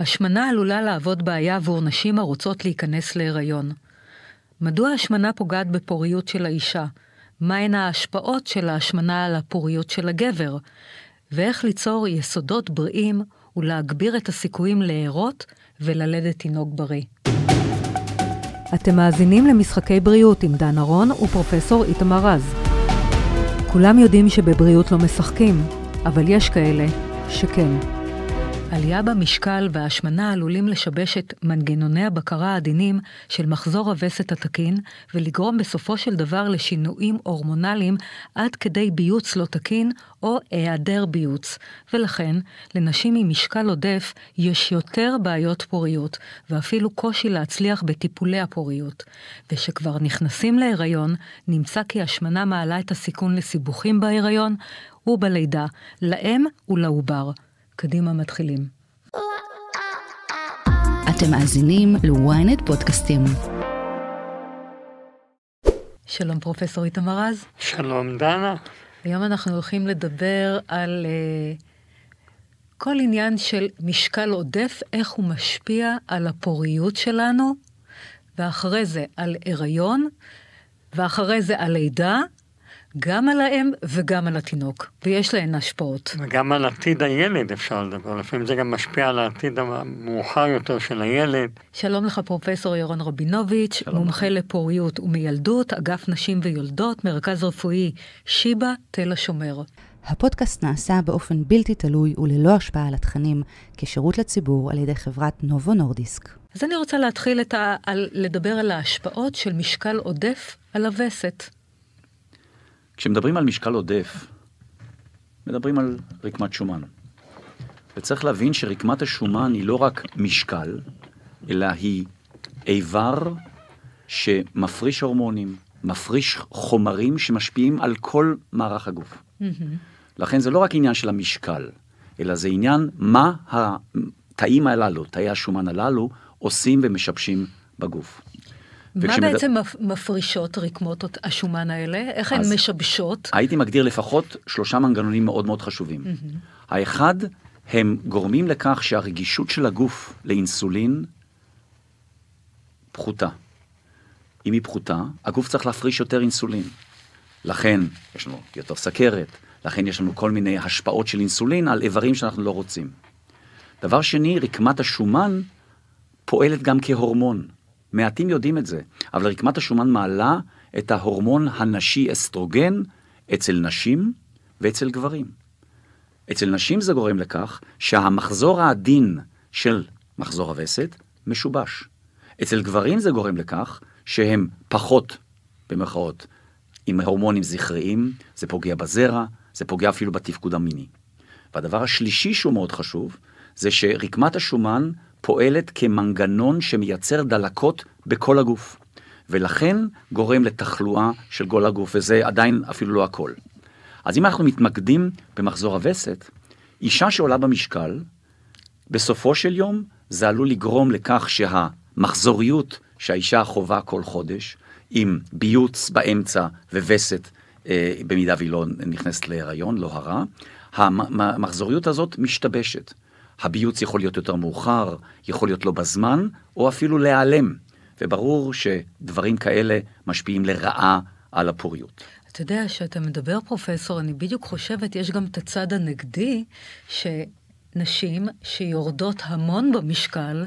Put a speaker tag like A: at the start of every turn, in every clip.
A: השמנה עלולה להוות בעיה עבור נשים הרוצות להיכנס להיריון. מדוע השמנה פוגעת בפוריות של האישה? מהן ההשפעות של ההשמנה על הפוריות של הגבר? ואיך ליצור יסודות בריאים ולהגביר את הסיכויים להרות וללדת תינוק בריא. אתם מאזינים למשחקי בריאות עם דן ארון ופרופסור איתמר רז. כולם יודעים שבבריאות לא משחקים, אבל יש כאלה שכן. עלייה במשקל וההשמנה עלולים לשבש את מנגנוני הבקרה העדינים של מחזור הווסת התקין, ולגרום בסופו של דבר לשינויים הורמונליים עד כדי ביוץ לא תקין או היעדר ביוץ. ולכן, לנשים עם משקל עודף יש יותר בעיות פוריות, ואפילו קושי להצליח בטיפולי הפוריות. ושכבר נכנסים להיריון, נמצא כי השמנה מעלה את הסיכון לסיבוכים בהיריון ובלידה, לאם ולעובר. קדימה מתחילים.
B: אתם מאזינים ל-ynet פודקאסטים.
A: שלום פרופסור איתמר רז.
C: שלום דנה.
A: היום אנחנו הולכים לדבר על uh, כל עניין של משקל עודף, איך הוא משפיע על הפוריות שלנו, ואחרי זה על הריון, ואחרי זה על לידה, גם על האם וגם על התינוק, ויש להן השפעות.
C: וגם על עתיד הילד אפשר לדבר, לפעמים זה גם משפיע על העתיד המאוחר יותר של הילד.
A: שלום לך פרופסור ירון רבינוביץ', מומחה לך. לפוריות ומילדות, אגף נשים ויולדות, מרכז רפואי שיבא, תל השומר.
B: הפודקאסט נעשה באופן בלתי תלוי וללא השפעה על התכנים, כשירות לציבור על ידי חברת נובו נורדיסק.
A: אז אני רוצה להתחיל ה... על... לדבר על ההשפעות של משקל עודף על הווסת.
D: כשמדברים על משקל עודף, מדברים על רקמת שומן. וצריך להבין שרקמת השומן היא לא רק משקל, אלא היא איבר שמפריש הורמונים, מפריש חומרים שמשפיעים על כל מערך הגוף. Mm-hmm. לכן זה לא רק עניין של המשקל, אלא זה עניין מה התאים הללו, תאי השומן הללו, עושים ומשבשים בגוף.
A: מה וכשמד... בעצם מפרישות רקמות השומן האלה? איך הן משבשות?
D: הייתי מגדיר לפחות שלושה מנגנונים מאוד מאוד חשובים. Mm-hmm. האחד, הם גורמים לכך שהרגישות של הגוף לאינסולין פחותה. אם היא פחותה, הגוף צריך להפריש יותר אינסולין. לכן יש לנו יותר סכרת, לכן יש לנו כל מיני השפעות של אינסולין על איברים שאנחנו לא רוצים. דבר שני, רקמת השומן פועלת גם כהורמון. מעטים יודעים את זה, אבל רקמת השומן מעלה את ההורמון הנשי אסטרוגן אצל נשים ואצל גברים. אצל נשים זה גורם לכך שהמחזור העדין של מחזור הווסת משובש. אצל גברים זה גורם לכך שהם פחות, במרכאות, עם הורמונים זכריים, זה פוגע בזרע, זה פוגע אפילו בתפקוד המיני. והדבר השלישי שהוא מאוד חשוב, זה שרקמת השומן פועלת כמנגנון שמייצר דלקות בכל הגוף, ולכן גורם לתחלואה של כל הגוף, וזה עדיין אפילו לא הכל. אז אם אנחנו מתמקדים במחזור הווסת, אישה שעולה במשקל, בסופו של יום זה עלול לגרום לכך שהמחזוריות שהאישה חווה כל חודש, עם ביוץ באמצע ווסת, אה, במידה והיא לא נכנסת להיריון, לא הרע, המחזוריות הזאת משתבשת. הביוץ יכול להיות יותר מאוחר, יכול להיות לא בזמן, או אפילו להיעלם. וברור שדברים כאלה משפיעים לרעה על הפוריות.
A: אתה יודע, כשאתה מדבר, פרופסור, אני בדיוק חושבת, יש גם את הצד הנגדי, שנשים שיורדות המון במשקל,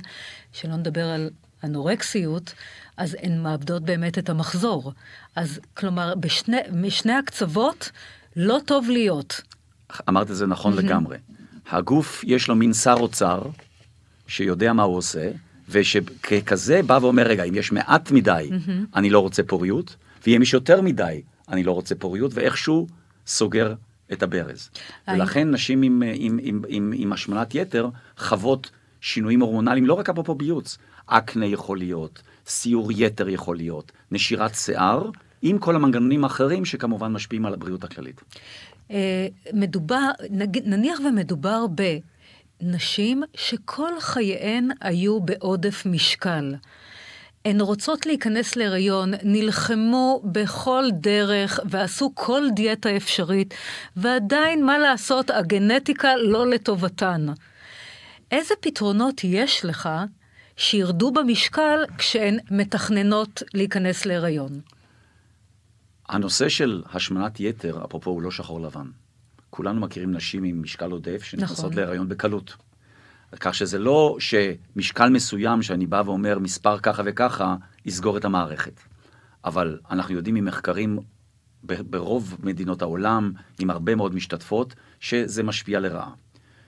A: שלא נדבר על אנורקסיות, אז הן מאבדות באמת את המחזור. אז כלומר, בשני, משני הקצוות לא טוב להיות.
D: אמרת את זה נכון לגמרי. הגוף יש לו מין שר אוצר, שיודע מה הוא עושה, ושככזה בא ואומר, רגע, אם יש מעט מדי, mm-hmm. אני לא רוצה פוריות, ואם יש יותר מדי, אני לא רוצה פוריות, ואיכשהו סוגר את הברז. I... ולכן נשים עם, עם, עם, עם, עם השמנת יתר חוות שינויים הורמונליים, לא רק אפרופו ביוץ, אקנה יכול להיות, סיור יתר יכול להיות, נשירת שיער, עם כל המנגנונים האחרים שכמובן משפיעים על הבריאות הכללית.
A: אה, מדובר, נניח ומדובר בנשים שכל חייהן היו בעודף משקל. הן רוצות להיכנס להיריון, נלחמו בכל דרך ועשו כל דיאטה אפשרית, ועדיין, מה לעשות, הגנטיקה לא לטובתן. איזה פתרונות יש לך שירדו במשקל כשהן מתכננות להיכנס להיריון?
D: הנושא של השמנת יתר, אפרופו, הוא לא שחור לבן. כולנו מכירים נשים עם משקל עודף שנכנסות
A: נכון.
D: להיריון בקלות. כך שזה לא שמשקל מסוים שאני בא ואומר מספר ככה וככה, יסגור את המערכת. אבל אנחנו יודעים ממחקרים ברוב מדינות העולם, עם הרבה מאוד משתתפות, שזה משפיע לרעה.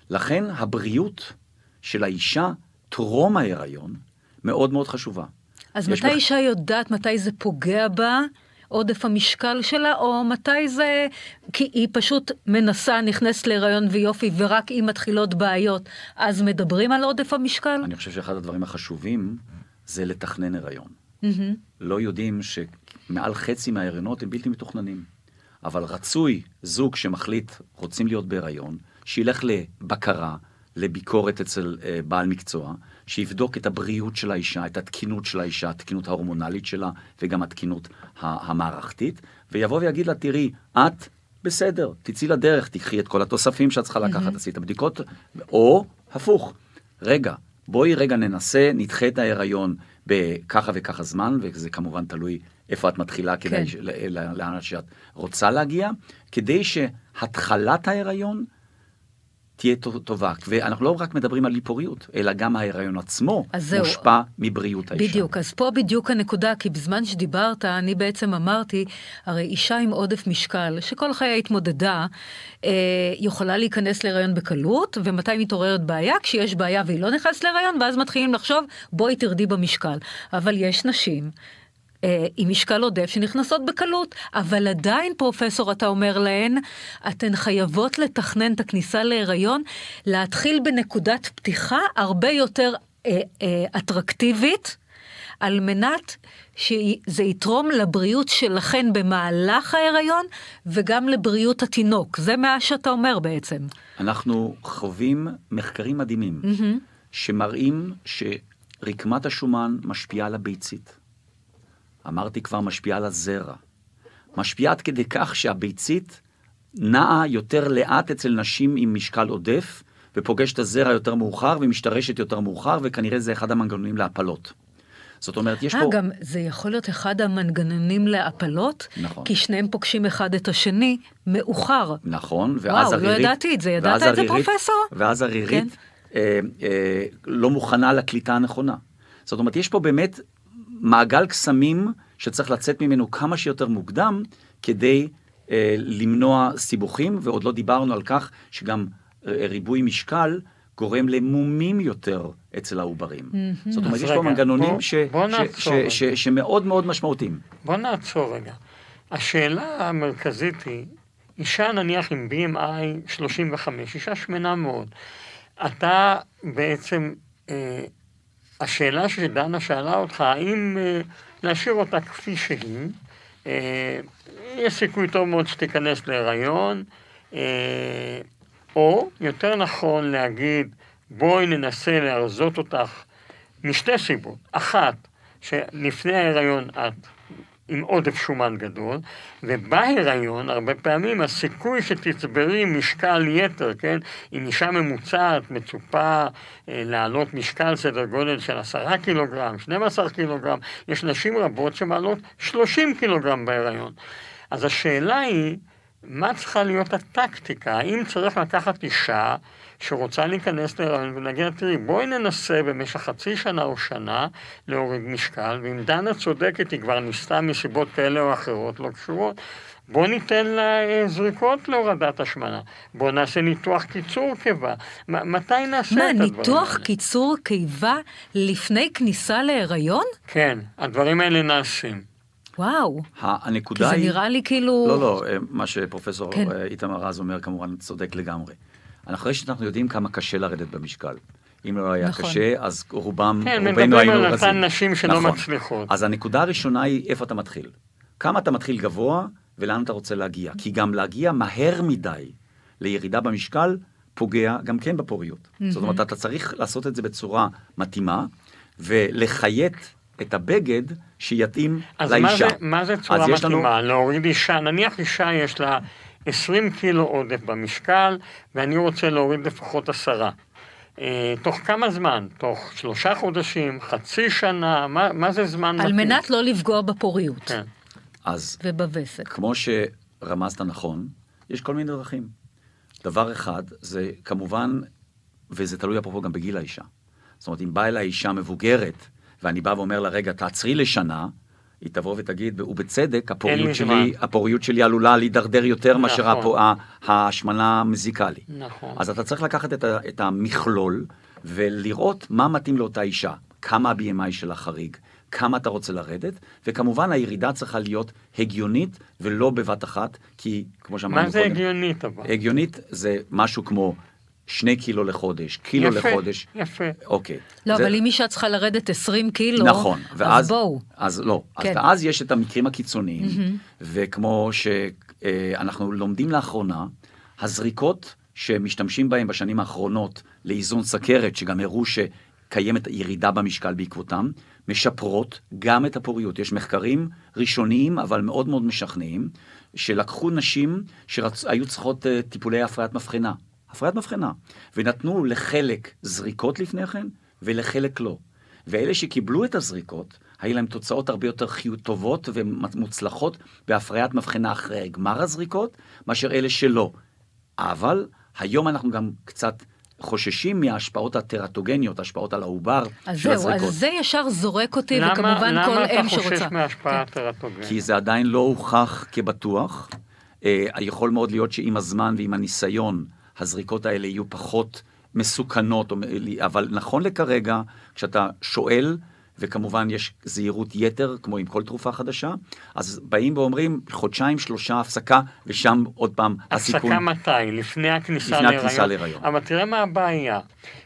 D: לכן הבריאות של האישה טרום ההיריון מאוד מאוד חשובה.
A: אז מתי
D: מח-
A: אישה יודעת מתי זה פוגע בה, עודף המשקל שלה, או מתי זה... כי היא פשוט מנסה, נכנסת להיריון ויופי, ורק אם מתחילות בעיות, אז מדברים על עודף המשקל?
D: אני חושב שאחד הדברים החשובים זה לתכנן הריון.
A: מהמם.
D: לא יודעים שמעל חצי מההריונות הם בלתי מתוכננים. אבל רצוי זוג שמחליט, רוצים להיות בהיריון, שילך לבקרה, לביקורת אצל אה, בעל מקצוע, שיבדוק את הבריאות של האישה, את התקינות של האישה, התקינות ההורמונלית שלה, וגם התקינות המערכתית, ויבוא ויגיד לה, תראי, את בסדר, תצאי לדרך, תיקחי את כל התוספים שאת צריכה לקחת, תעשי את הבדיקות, או הפוך, רגע, בואי רגע ננסה, נדחה את ההיריון בככה וככה זמן, וזה כמובן תלוי איפה את מתחילה, כדי
A: כן.
D: ל- לאן שאת רוצה להגיע, כדי שהתחלת ההיריון תהיה טו- טובה. ואנחנו לא רק מדברים על היפוריות, אלא גם ההיריון עצמו. מושפע מבריאות האישה.
A: בדיוק, אז פה בדיוק הנקודה, כי בזמן שדיברת, אני בעצם אמרתי, הרי אישה עם עודף משקל, שכל חייה התמודדה, אה, יכולה להיכנס להיריון בקלות, ומתי מתעוררת בעיה? כשיש בעיה והיא לא נכנסת להיריון, ואז מתחילים לחשוב, בואי תרדי במשקל. אבל יש נשים. אה, עם משקל עודף שנכנסות בקלות, אבל עדיין, פרופסור, אתה אומר להן, אתן חייבות לתכנן את הכניסה להיריון, להתחיל בנקודת פתיחה הרבה יותר אה, אה, אטרקטיבית, על מנת שזה יתרום לבריאות שלכן במהלך ההיריון, וגם לבריאות התינוק. זה מה שאתה אומר בעצם.
D: אנחנו חווים מחקרים מדהימים, שמראים שרקמת השומן משפיעה על הביצית. אמרתי כבר, משפיעה על הזרע. משפיעה עד כדי כך שהביצית נעה יותר לאט אצל נשים עם משקל עודף, ופוגשת את הזרע יותר מאוחר, ומשתרשת יותר מאוחר, וכנראה זה אחד המנגנונים להפלות. זאת אומרת, יש
A: אה,
D: פה...
A: גם זה יכול להיות אחד המנגנונים להפלות,
D: נכון.
A: כי שניהם פוגשים אחד את השני מאוחר.
D: נכון, ואז
A: וואו, לא
D: הרירית...
A: ידעתי את זה. ידעת את זה,
D: הרירית-
A: פרופסור?
D: ואז
A: כן.
D: הרירית אה, אה, לא מוכנה לקליטה הנכונה. זאת אומרת, יש פה באמת מעגל קסמים שצריך לצאת ממנו כמה שיותר מוקדם, כדי אה, למנוע סיבוכים, ועוד לא דיברנו על כך שגם אה, ריבוי משקל גורם למומים יותר אצל העוברים. זאת אומרת, יש פה מנגנונים שמאוד מאוד משמעותיים.
C: בוא נעצור רגע. השאלה המרכזית היא, אישה נניח עם BMI 35, אישה שמנה מאוד, אתה בעצם, אה, השאלה שדנה שאלה אותך, האם אה, להשאיר אותה כפי שהיא, אה, יש סיכוי טוב מאוד שתיכנס להיריון, אה, או יותר נכון להגיד, בואי ננסה להרזות אותך משתי סיבות. אחת, שלפני ההיריון את עם עודף שומן גדול, ובהיריון, הרבה פעמים הסיכוי שתצברי משקל יתר, כן? אם אישה ממוצעת מצופה אה, להעלות משקל סדר גודל של עשרה קילוגרם, 12 קילוגרם, יש נשים רבות שמעלות 30 קילוגרם בהיריון. אז השאלה היא, מה צריכה להיות הטקטיקה? האם צריך לקחת אישה שרוצה להיכנס להיריון ולהגיד, תראי, בואי ננסה במשך חצי שנה או שנה להוריד משקל, ואם דנה צודקת, היא כבר ניסתה מסיבות כאלה או אחרות לא קשורות, בוא ניתן לה אה, זריקות להורדת השמנה. בוא נעשה ניתוח קיצור קיבה. מ- מתי נעשה
A: מה,
C: את הדברים
A: ניתוח
C: האלה?
A: קיצור קיבה לפני כניסה להיריון?
C: כן, הדברים האלה נעשים.
A: וואו. כי
D: הנקודה
A: זה
D: היא...
A: נראה לי כאילו...
D: לא, לא, אה, מה שפרופסור
A: כן.
D: אה, איתמר רז אומר כמובן צודק לגמרי. אחרי שאנחנו יודעים כמה קשה לרדת במשקל. אם לא היה
A: נכון.
D: קשה, אז רובם,
C: כן,
D: רובנו
C: מדברים
D: היינו
C: על
D: רזים.
C: אותן נשים שלא
D: נכון.
C: מצליחות.
D: אז הנקודה הראשונה היא איפה אתה מתחיל. כמה אתה מתחיל גבוה ולאן אתה רוצה להגיע. כי גם להגיע מהר מדי לירידה במשקל פוגע גם כן בפוריות. זאת אומרת, אתה צריך לעשות את זה בצורה מתאימה ולחיית את הבגד שיתאים
C: אז מה
D: לאישה.
C: זה, מה זה צורה
D: אז יש לנו-
C: מתאימה? להוריד אישה, נניח אישה יש לה 20 קילו עודף במשקל, ואני רוצה להוריד לפחות עשרה. אה, תוך כמה זמן? תוך שלושה חודשים, חצי שנה, מה, מה זה זמן
A: על
C: מתאים?
A: מנת לא לפגוע בפוריות
C: כן.
D: אז
A: ובווסת.
D: כמו שרמזת נכון, יש כל מיני דרכים. דבר אחד, זה כמובן, וזה תלוי אפרופו גם בגיל האישה. זאת אומרת, אם באה אליי אישה מבוגרת, ואני בא ואומר לה, רגע, תעצרי לשנה, היא תבוא ותגיד, ובצדק, הפוריות. שלי, הפוריות שלי עלולה להידרדר יותר מאשר
C: נכון.
D: הפו- ה- ההשמנה מזיקה לי.
C: נכון.
D: אז אתה צריך לקחת את, ה, את המכלול ולראות מה מתאים לאותה אישה, כמה ה-BMI שלה חריג, כמה אתה רוצה לרדת, וכמובן הירידה צריכה להיות הגיונית ולא בבת אחת, כי כמו שאמרנו
C: מה זה
D: קודם,
C: הגיונית אבל?
D: הגיונית זה משהו כמו שני קילו לחודש, קילו
C: יפה,
D: לחודש.
C: יפה.
D: אוקיי.
A: לא,
D: זה-
A: אבל אם אישה צריכה לרדת 20 קילו,
D: נכון, ואז,
A: אז בואו.
D: אז לא,
A: כן.
D: אז ואז יש את המקרים הקיצוניים, וכמו שאנחנו לומדים לאחרונה, הזריקות שמשתמשים בהן בשנים האחרונות לאיזון סכרת, שגם הראו שקיימת ירידה במשקל בעקבותם, משפרות גם את הפוריות. יש מחקרים ראשוניים, אבל מאוד מאוד משכנעים, שלקחו נשים שהיו צריכות אה, טיפולי הפריית מבחנה. הפריית מבחנה, ונתנו לחלק זריקות לפני כן, ולחלק לא. ואלה שקיבלו את הזריקות, היו להם תוצאות הרבה יותר חיו טובות ומוצלחות בהפריית מבחנה אחרי גמר הזריקות, מאשר אלה שלא. אבל היום אנחנו גם קצת חוששים מההשפעות הטרטוגניות, השפעות על העובר
A: אז
D: של
A: זהו,
D: הזריקות.
A: אז זה ישר זורק אותי,
C: למה,
A: וכמובן כל
C: למה
A: אם
C: אתה חושש
A: שרוצה.
C: מהשפעה
A: כן.
C: טרטוגנית?
D: כי זה עדיין לא הוכח כבטוח. אה, יכול מאוד להיות שעם הזמן ועם הניסיון, הזריקות האלה יהיו פחות מסוכנות, או- אבל נכון לכרגע, כשאתה שואל, וכמובן יש זהירות יתר, כמו עם כל תרופה חדשה, אז באים ואומרים, חודשיים, שלושה הפסקה, ושם עוד פעם הסיכון.
C: הפסקה מתי? לפני הכניסה
D: לפני הכניסה
C: להיריון? אבל תראה מה הבעיה.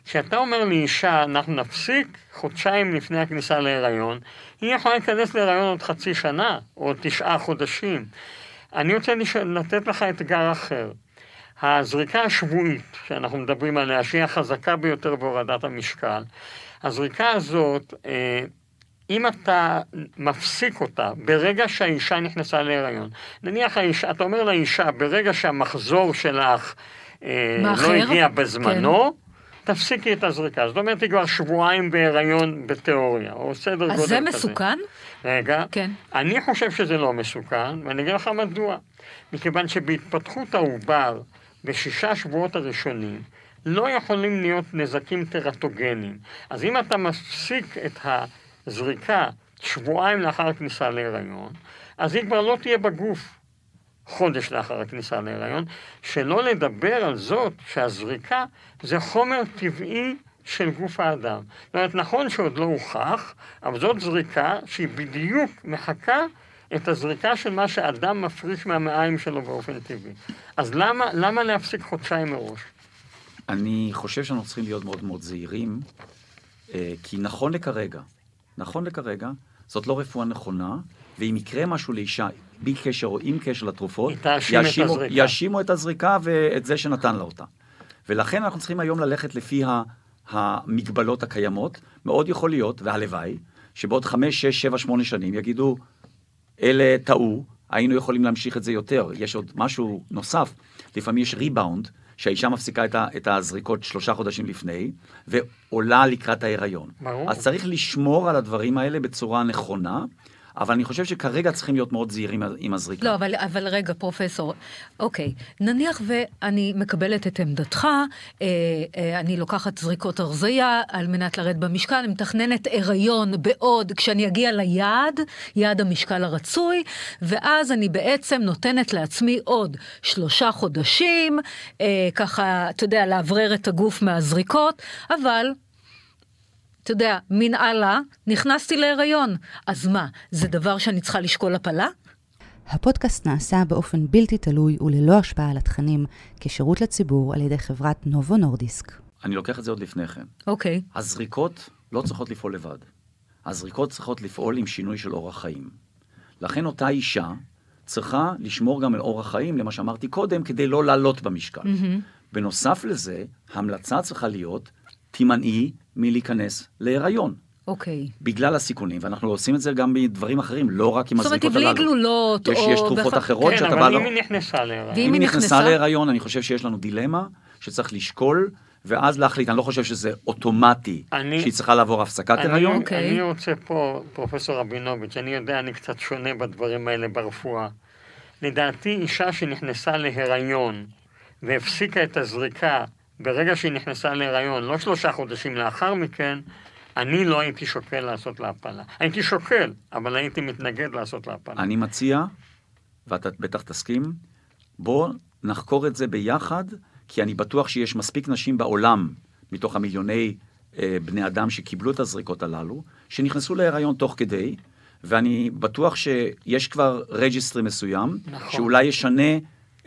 C: כשאתה אומר לאישה, אנחנו נפסיק חודשיים לפני הכניסה להיריון, היא יכולה להיכנס להיריון עוד חצי שנה, או תשעה חודשים. אני רוצה. לתת לך אתגר אחר. הזריקה השבועית, שאנחנו מדברים עליה, שהיא החזקה ביותר בהורדת המשקל, הזריקה הזאת, אה, אם אתה מפסיק אותה ברגע שהאישה נכנסה להיריון, נניח האישה, אתה אומר לאישה, ברגע שהמחזור שלך אה,
A: מאחר?
C: לא הגיע בזמנו, תפסיקי את הזריקה. זאת אומרת, היא כבר שבועיים בהיריון בתיאוריה, או סדר גודל
A: אז
C: כזה.
A: זה מסוכן?
C: רגע,
A: כן.
C: אני חושב שזה לא מסוכן, ואני אגיד לך מדוע. מכיוון שבהתפתחות העובר, בשישה שבועות הראשונים, לא יכולים להיות נזקים טרטוגניים. אז אם אתה מפסיק את הזריקה שבועיים לאחר הכניסה להיריון, אז היא כבר לא תהיה בגוף חודש לאחר הכניסה להיריון, שלא לדבר על זאת שהזריקה זה חומר טבעי של גוף האדם. זאת אומרת, נכון שעוד לא הוכח, אבל זאת זריקה שהיא בדיוק מחקה את הזריקה של מה שאדם מפריש מהמעיים שלו באופן טבעי. אז למה, למה להפסיק חודשיים מראש?
D: אני חושב שאנחנו צריכים להיות מאוד מאוד זהירים, אה, כי נכון לכרגע, נכון לכרגע, זאת לא רפואה נכונה, ואם יקרה משהו לאישה, בלי קשר או עם קשר לתרופות, יאשימו-. יאשימו את הזריקה ואת זה שנתן לה אותה. ולכן אנחנו צריכים היום ללכת לפי המגבלות הקיימות. מאוד יכול להיות, והלוואי, שבעוד חמש, שש, שבע, שמונה שנים יגידו, אלה טעו, היינו יכולים להמשיך את זה יותר. יש עוד משהו נוסף, לפעמים יש ריבאונד, שהאישה מפסיקה את, ה, את הזריקות שלושה חודשים לפני, ועולה לקראת ההיריון.
C: ברור.
D: אז צריך לשמור על הדברים האלה בצורה נכונה, אבל אני חושב שכרגע צריכים להיות מאוד זהירים עם הזריקה.
A: לא, אבל, אבל רגע, פרופסור, אוקיי, נניח ואני מקבלת את עמדתך, אה, אה, אני לוקחת זריקות הרזייה על מנת לרדת במשקל, אני מתכננת הריון בעוד, כשאני אגיע ליעד, יעד המשקל הרצוי, ואז אני בעצם נותנת לעצמי עוד שלושה חודשים, אה, ככה, אתה יודע, לאוורר את הגוף מהזריקות, אבל אתה יודע, מן אללה, נכנסתי להיריון. אז מה, זה דבר שאני צריכה לשקול הפלה?
B: הפודקאסט נעשה באופן בלתי תלוי וללא השפעה על התכנים, כשירות לציבור על ידי חברת נובו נורדיסק.
D: אני לוקח את זה עוד לפני כן.
A: אוקיי.
D: הזריקות לא צריכות לפעול לבד. הזריקות צריכות לפעול עם שינוי של אורח חיים. לכן אותה אישה צריכה לשמור גם על אורח חיים, למה שאמרתי קודם, כדי לא לעלות במשקל. בנוסף לזה, המלצה צריכה להיות, תימנעי מלהיכנס להיריון.
A: אוקיי.
D: בגלל הסיכונים, ואנחנו עושים את זה גם מדברים אחרים, לא רק עם
A: זאת אומרת,
D: הזריקות
A: בלי
D: הללו.
A: גלולות,
D: יש,
A: או...
D: יש תרופות
A: בכ-
D: אחרות
C: כן,
D: שאתה בא...
C: אבל
D: לא-
C: אם היא נכנסה להיריון.
A: ואם
D: אם
A: היא
D: נכנסה להיריון, אני חושב שיש לנו דילמה שצריך לשקול ואז להחליט, אני לא חושב שזה אוטומטי,
C: אני-
D: שהיא צריכה לעבור הפסקת
C: אני,
D: הריון.
A: אוקיי.
C: אני רוצה פה, פרופסור רבינוביץ', אני יודע, אני קצת שונה בדברים האלה ברפואה. לדעתי, אישה שנכנסה להיריון והפסיקה את הזריקה ברגע שהיא נכנסה להיריון, לא שלושה חודשים לאחר מכן, אני לא הייתי שוקל לעשות לה הפלה. הייתי שוקל, אבל הייתי מתנגד לעשות לה הפלה.
D: אני מציע, ואתה בטח תסכים, בוא נחקור את זה ביחד, כי אני בטוח שיש מספיק נשים בעולם, מתוך המיליוני אה, בני אדם שקיבלו את הזריקות הללו, שנכנסו להיריון תוך כדי, ואני בטוח שיש כבר registry מסוים,
C: נכון.
D: שאולי ישנה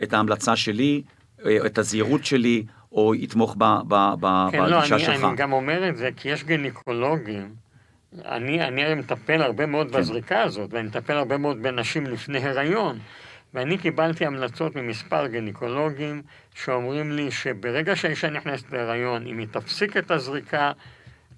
D: את ההמלצה שלי, אה, את הזהירות שלי, או יתמוך ב, ב, ב,
C: כן, לא,
D: בגישה
C: אני,
D: שלך.
C: אני גם אומר את זה כי יש גינקולוגים. אני, אני הרי מטפל הרבה מאוד
D: כן.
C: בזריקה הזאת, ואני מטפל הרבה מאוד בנשים לפני הריון. ואני קיבלתי המלצות ממספר גינקולוגים שאומרים לי שברגע שהאישה נכנסת להיריון, אם היא תפסיק את הזריקה,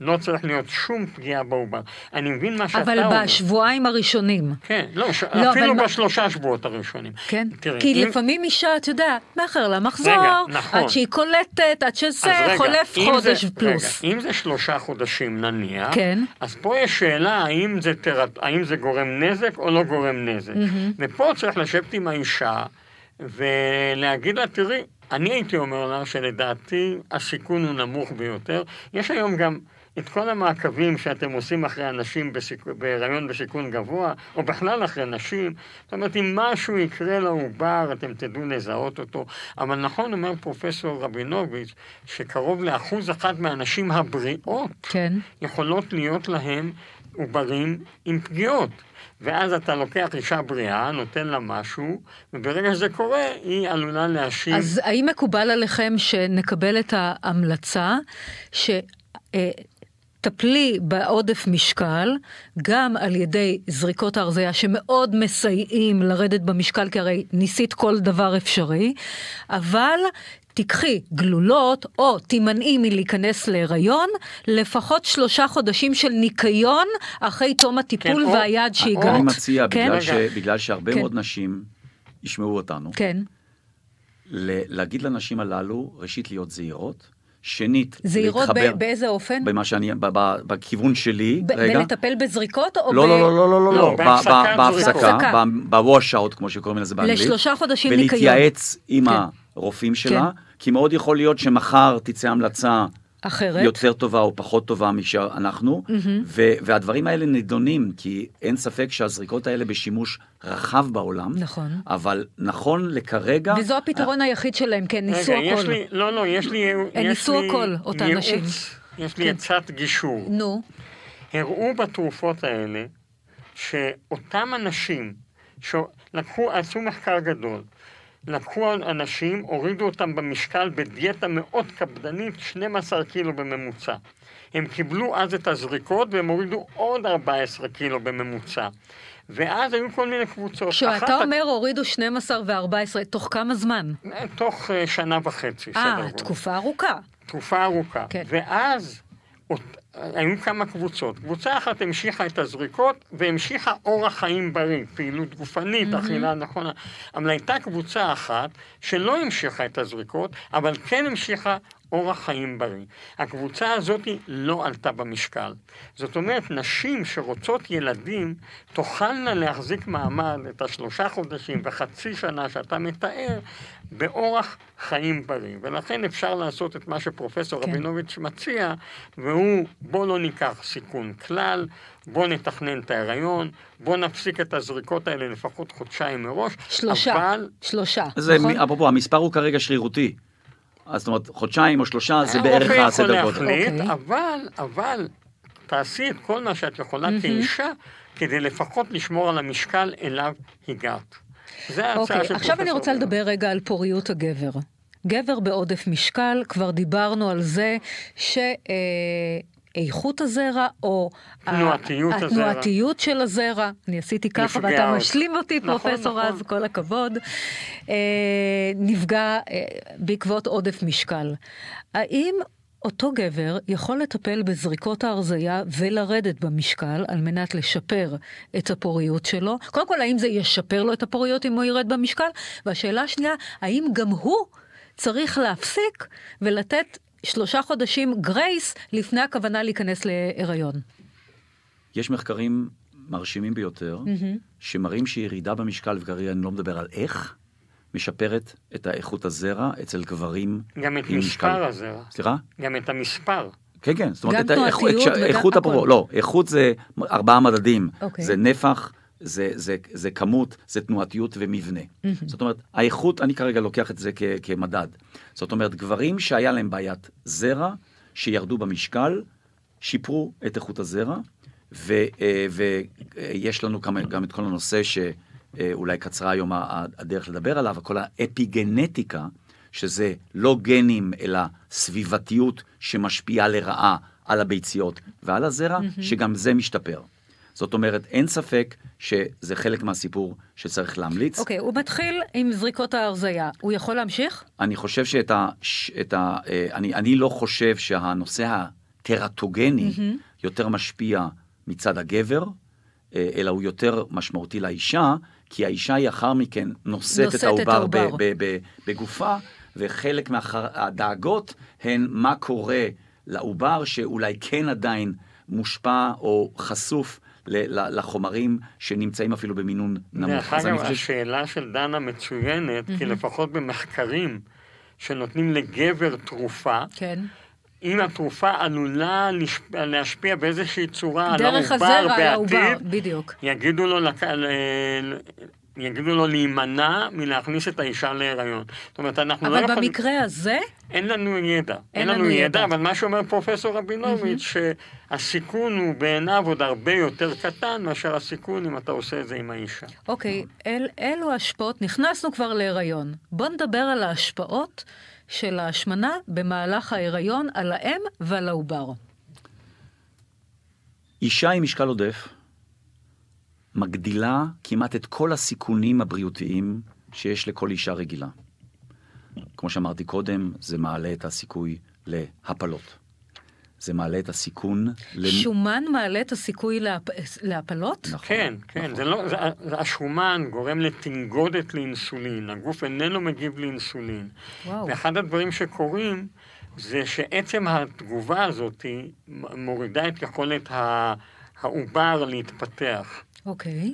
C: לא צריך להיות שום פגיעה בעובר. אני מבין מה שאתה
A: אבל
C: אומר.
A: בשבועיים הראשונים.
C: כן, לא, ש...
A: לא,
C: אפילו
A: אבל
C: בשלושה שבועות הראשונים.
A: כן?
C: תראי,
A: כי
C: אם-
A: לפעמים אישה, אתה יודע, מאחר לה מחזור,
C: רגע, נכון.
A: עד שהיא קולטת, עד שזה,
C: רגע,
A: חולף חודש
C: זה,
A: פלוס.
C: רגע, אם זה שלושה חודשים נניח,
A: כן.
C: אז פה יש שאלה האם זה, תר... האם זה גורם נזק או לא גורם נזק. ופה צריך לשבת עם האישה ולהגיד לה, תראי, אני הייתי אומר לה שלדעתי הסיכון הוא נמוך ביותר. יש היום גם את כל המעקבים שאתם עושים אחרי אנשים בסיכ... בהיריון בסיכון גבוה, או בכלל אחרי נשים. זאת אומרת, אם משהו יקרה לעובר, אתם תדעו לזהות אותו. אבל נכון אומר פרופסור רבינוביץ', שקרוב לאחוז אחד מהנשים הבריאות,
A: כן.
C: יכולות להיות להם עוברים עם פגיעות. ואז אתה לוקח אישה בריאה, נותן לה משהו, וברגע שזה קורה, היא עלולה להשיב...
A: אז האם מקובל עליכם שנקבל את ההמלצה שטפלי בעודף משקל, גם על ידי זריקות ההרזייה שמאוד מסייעים לרדת במשקל, כי הרי ניסית כל דבר אפשרי, אבל תיקחי גלולות או תימנעי מלהיכנס להיריון, לפחות שלושה חודשים של ניקיון אחרי תום הטיפול
C: או-
A: והיעד
C: או-
A: שהגעת.
D: אני מציע,
A: כן?
D: בגלל, ש. בגלל שהרבה
A: כן.
D: מאוד נשים ישמעו אותנו,
A: כן.
D: ל- להגיד לנשים הללו, ראשית, להיות זהירות, שנית,
A: זהירות
D: להתחבר
A: ב- באיזה אופן?
D: במה שאני, ב- ב- בכיוון שלי,
A: ב-
D: רגע.
A: בלטפל בזריקות או
D: לא,
A: ב...
D: לא, לא, לא, לא, לא,
C: לא,
D: לא, בהפסקה,
A: זריקות.
D: בווש אאוט, כמו שקוראים לזה באנגלית.
A: לשלושה חודשים ניקיון.
D: ולהתייעץ עם
A: כן.
D: הרופאים שלה, כי מאוד יכול להיות שמחר תצא המלצה
A: אחרת.
D: יותר טובה או פחות טובה משאנחנו, ו- והדברים האלה נדונים, כי אין ספק שהזריקות האלה בשימוש רחב בעולם,
A: נכון.
D: אבל נכון לכרגע,
A: וזו הפתרון היחיד שלהם, כן, ניסו
C: רגע, יש
A: הכל.
C: לי, לא, לא, יש לי...
A: הם
C: יש
A: ניסו
C: לי
A: הכל, אותן
C: ייעוץ,
A: נשים.
C: יש לי
A: כן.
C: עצת גישור.
A: נו,
C: הראו בתרופות האלה שאותם אנשים שלקחו, עשו מחקר גדול, לקחו אנשים, הורידו אותם במשקל בדיאטה מאוד קפדנית, 12 קילו בממוצע. הם קיבלו אז את הזריקות והם הורידו עוד 14 קילו בממוצע. ואז היו כל מיני קבוצות.
A: כשאתה אומר הורידו 12 ו-14, תוך כמה זמן?
C: תוך אה, שנה וחצי,
A: אה. תקופה ארוכה.
C: תקופה ארוכה.
A: כן.
C: ואז אות- היו כמה קבוצות. קבוצה אחת המשיכה את הזריקות והמשיכה אורח חיים בריא, פעילות גופנית, אכילה נכונה. אבל הייתה קבוצה אחת שלא המשיכה את הזריקות, אבל כן המשיכה אורח חיים בריא. הקבוצה הזאת לא עלתה במשקל. זאת אומרת, נשים שרוצות ילדים תוכלנה להחזיק מעמד את השלושה חודשים וחצי שנה שאתה מתאר באורח חיים בריא. ולכן אפשר לעשות את מה שפרופסור
A: כן.
C: רבינוביץ' מציע, והוא בוא לא ניקח סיכון כלל, בוא נתכנן את ההיריון, בוא נפסיק את הזריקות האלה לפחות חודשיים מראש.
A: שלושה.
C: אבל
A: שלושה,
D: זה,
A: נכון?
D: אפרופו, המספר הוא כרגע שרירותי. אז זאת אומרת, חודשיים או שלושה זה בערך
C: הרופא יכול
D: הסדר גודל.
C: להחליט,
A: אוקיי.
C: אבל, אבל תעשי את כל מה שאת יכולה כאישה, כדי לפחות לשמור על המשקל אליו הגעת. זה ההצעה
A: אוקיי,
C: של
A: עכשיו אני
C: פרופסור
A: רוצה. לדבר רגע על פוריות הגבר. גבר בעודף משקל, כבר דיברנו על זה שאיכות הזרע או ה-
C: תנועתיות הזרע.
A: התנועתיות של הזרע, אני עשיתי ככה ואתה
C: עוד.
A: משלים אותי
C: נכון,
A: פרופסור
C: נכון.
A: רז, כל הכבוד, אה, נפגע אה, בעקבות עודף משקל. האם אותו גבר יכול לטפל בזריקות ההרזייה ולרדת במשקל על מנת לשפר את הפוריות שלו? קודם כל, האם זה ישפר לו את הפוריות אם הוא ירד במשקל? והשאלה השנייה, האם גם הוא צריך להפסיק ולתת שלושה חודשים גרייס לפני הכוונה להיכנס להיריון.
D: יש מחקרים מרשימים ביותר, שמראים שירידה במשקל, וכרגע אני לא מדבר על איך, משפרת את האיכות הזרע אצל גברים
C: גם את מספר
D: משקל-
C: הזרע.
D: סליחה?
C: גם את המספר.
D: כן, כן. זאת אומרת,
A: גם
D: את האיכות-
A: תנועתיות וגם
D: איכות
A: הכל.
D: הפרו... לא, איכות זה ארבעה מדדים.
A: אוקיי.
D: זה נפח, זה, זה, זה כמות, זה תנועתיות ומבנה. זאת אומרת, האיכות, אני כרגע לוקח את זה כ, כמדד. זאת אומרת, גברים שהיה להם בעיית זרע, שירדו במשקל, שיפרו את איכות הזרע, ויש לנו גם, גם את כל הנושא שאולי קצרה היום הדרך לדבר עליו, כל האפיגנטיקה, שזה לא גנים, אלא סביבתיות שמשפיעה לרעה על הביציות ועל הזרע, שגם זה משתפר. זאת אומרת, אין ספק שזה חלק מהסיפור שצריך להמליץ.
A: אוקיי, הוא מתחיל עם זריקות ההרזייה. הוא יכול להמשיך?
D: אני חושב שאת ה... ש- את ה אה, אני, אני לא חושב שהנושא הטרטוגני יותר משפיע מצד הגבר, אה, אלא הוא יותר משמעותי לאישה, כי האישה היא אחר מכן נושאת,
A: נושאת
D: את
A: את
D: העובר ב-
A: העובר.
D: ב- ב- בגופה, וחלק מהדאגות הן מה קורה לעובר שאולי כן עדיין מושפע או חשוף ל- ל- לחומרים שנמצאים אפילו במינון נמוך.
C: דרך אגב, השאלה של דנה מצוינת, כי לפחות במחקרים שנותנים לגבר תרופה,
A: כן.
C: אם התרופה עלולה להשפיע באיזושהי צורה על
A: דרך
C: העובר
A: הזרע על העובר,
C: בעתיד,
A: בדיוק.
C: יגידו לו, לק... ל- יגידו לו להימנע מלהכניס את האישה להיריון. זאת אומרת, אנחנו לא
A: אבל
C: יכולים...
A: במקרה הזה,
C: אין לנו ידע. אין
A: לנו
C: לנו
A: ידע.
C: ידע, אבל מה שאומר פרופסור רבינוביץ', שהסיכון הוא בעיניו עוד הרבה יותר קטן מאשר הסיכון אם אתה עושה את זה עם האישה.
A: אוקיי, אל, אלו השפעות, נכנסנו כבר להיריון. בוא נדבר על ההשפעות של ההשמנה במהלך ההיריון על האם ועל העובר.
D: אישה עם משקל עודף מגדילה כמעט את כל הסיכונים הבריאותיים שיש לכל אישה רגילה. כמו שאמרתי קודם, זה מעלה את הסיכוי להפלות. זה מעלה את הסיכון... למ-
A: שומן מעלה את הסיכוי להפ... להפלות?
D: נכון,
C: כן, כן,
D: נכון.
C: זה לא, זה, זה- השומן גורם לתנגודת לאינסולין, הגוף איננו מגיב לאינסולין.
A: וואו.
C: ואחד הדברים שקורים זה שעצם התגובה הזאת מורידה את יכולת העובר להתפתח.
A: אוקיי.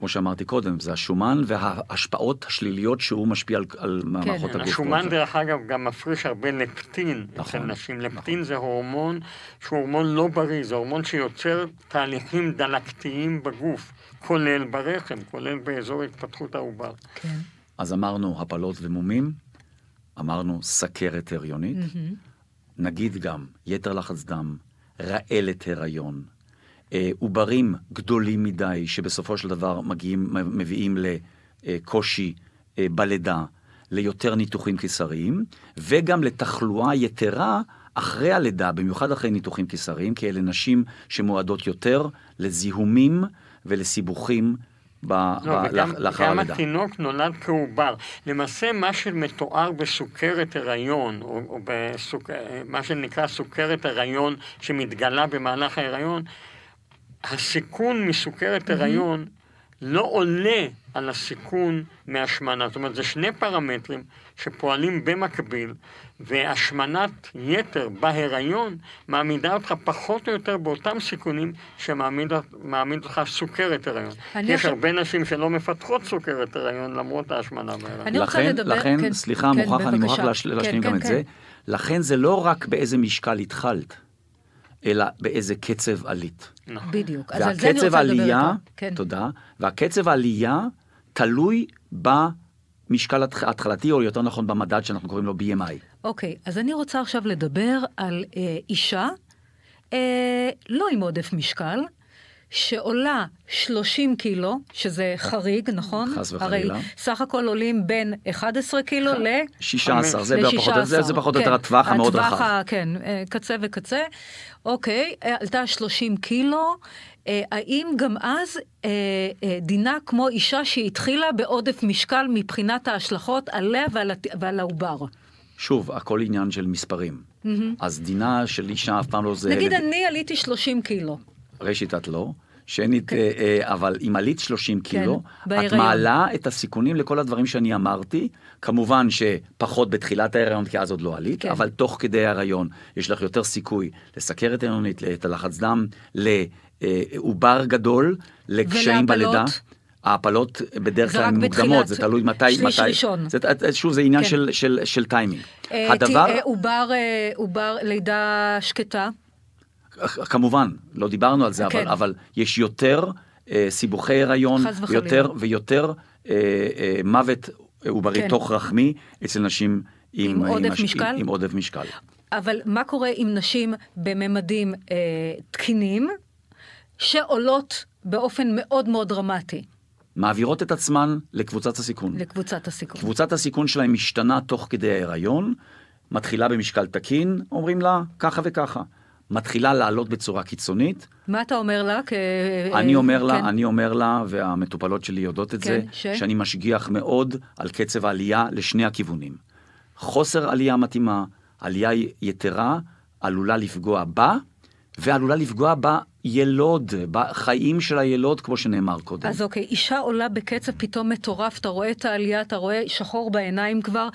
D: כמו שאמרתי קודם, זה השומן וההשפעות השליליות שהוא משפיע על, על מערכות הגוף.
C: השומן, דרך אגב, גם מפריש הרבה לפטין אצל
D: נכון,
C: נשים. לפטין זה הורמון שהוא הורמון לא בריא, זה הורמון שיוצר תהליכים דלקתיים בגוף, כולל ברחם, כולל באזור התפתחות העובר.
A: כן.
D: אז אמרנו הפלות ומומים, אמרנו סכרת הריונית, נגיד גם יתר לחץ דם, רעלת הריון, עוברים גדולים מדי שבסופו של דבר מגיעים, מביאים לקושי אה, בלידה, ליותר ניתוחים קיסריים, וגם לתחלואה יתרה אחרי הלידה, במיוחד אחרי ניתוחים קיסריים, כי אלה נשים שמועדות יותר לזיהומים ולסיבוכים ב,
C: לא,
D: ב,
C: וגם,
D: לאח- לאחר
C: גם
D: הלידה.
C: התינוק נולד כעובר. למעשה, מה שמתואר בסוכרת הריון, או, או בסוכ... מה שנקרא סוכרת הריון שמתגלה במהלך ההריון, הסיכון מסוכרת הריון לא עולה על הסיכון מהשמנה. זאת אומרת, זה שני פרמטרים שפועלים במקביל, והשמנת יתר בהיריון מעמידה אותך פחות או יותר באותם סיכונים שמעמיד מעמיד אותך סוכרת הריון.
A: אני
C: יש
A: עכשיו-
C: הרבה נשים שלא מפתחות סוכרת הריון למרות ההשמנה בהיריון.
A: אני רוצה
D: לכן,
A: לדבר-
D: לכן,
A: כן,
D: סליחה,
A: כן,
D: מוכרח, אני מוכרח להשלים
A: כן,
D: גם
A: כן,
D: את
A: כן.
D: זה. לכן זה לא רק באיזה משקל התחלת, אלא באיזה קצב עלית.
C: נכון.
A: בדיוק. אז על זה אני רוצה לדבר איתו. כן.
D: תודה, והקצב העלייה תלוי במשקל התח- ההתחלתי, או יותר נכון במדד שאנחנו קוראים לו BMI.
A: אוקיי, אז אני רוצה עכשיו לדבר על אה, אישה, אה, לא עם עודף משקל, שעולה 30 קילו, שזה חריג, נכון?
D: חס וחלילה.
A: הרי סך הכל עולים בין 11 קילו ל...
D: 16, זה
A: ל-
D: פחות, זה, זה פחות או יותר
A: כן,
D: הטווח המאוד
A: הטווח
D: רחב.
A: ה- כן, אה, קצה וקצה. אוקיי, אה, עלתה 30 קילו. אה, האם גם אז דינה כמו אישה שהתחילה בעודף משקל מבחינת ההשלכות עליה ועל, ועל העובר?
D: שוב, הכל עניין של מספרים. אז דינה של אישה אף פעם לא זה...
A: נגיד אני עליתי 30 קילו.
D: ראשית את לא. שנית,
A: כן.
D: אה, אה, אבל אם עלית 30 קילו, את
A: בהיריון.
D: מעלה את הסיכונים לכל הדברים שאני אמרתי. כמובן שפחות בתחילת ההיריון, כי אז עוד לא עלית,
A: כן.
D: אבל תוך כדי ההיריון יש לך יותר סיכוי לסכרת הריונית, ללחץ דם, לעובר גדול, לקשיים
A: ולהפלות?
D: בלידה. ההפלות בדרך כלל מוקדמות, זה תלוי מתי,
A: שליש
D: מתי.
A: ראשון.
D: זה, שוב, זה עניין
A: כן.
D: של, של, של טיימינג.
A: אה,
D: הדבר,
A: אה, עובר, אה, עובר, לידה שקטה.
D: כמובן, לא דיברנו על זה,
A: כן.
D: אבל, אבל יש יותר אה, סיבוכי הריון. ויותר, ויותר אה, אה, מוות עוברי
A: כן.
D: תוך רחמי אצל נשים עם,
A: עם עודף
D: הש-
A: משקל?
D: עם, עם עודף משקל.
A: אבל מה קורה עם נשים בממדים אה, תקינים, שעולות באופן מאוד מאוד דרמטי
D: מעבירות את עצמן לקבוצת הסיכון.
A: לקבוצת הסיכון?
D: קבוצת הסיכון שלהם משתנה תוך כדי ההיריון, מתחילה במשקל תקין, אומרים לה ככה וככה. מתחילה לעלות בצורה קיצונית,
A: מה אתה אומר לה? כ...
D: אני אומר לה,
A: כן.
D: אני אומר לה, והמטופלות שלי יודעות את
A: כן,
D: זה,
A: ש?
D: שאני משגיח מאוד על קצב העלייה לשני הכיוונים. חוסר עלייה מתאימה, עלייה יתרה, עלולה לפגוע בה, ועלולה לפגוע בילוד, בחיים של הילוד, כמו שנאמר קודם.
A: אז אוקיי, אישה עולה בקצב פתאום מטורף, אתה רואה את העלייה, אתה רואה שחור בעיניים כבר.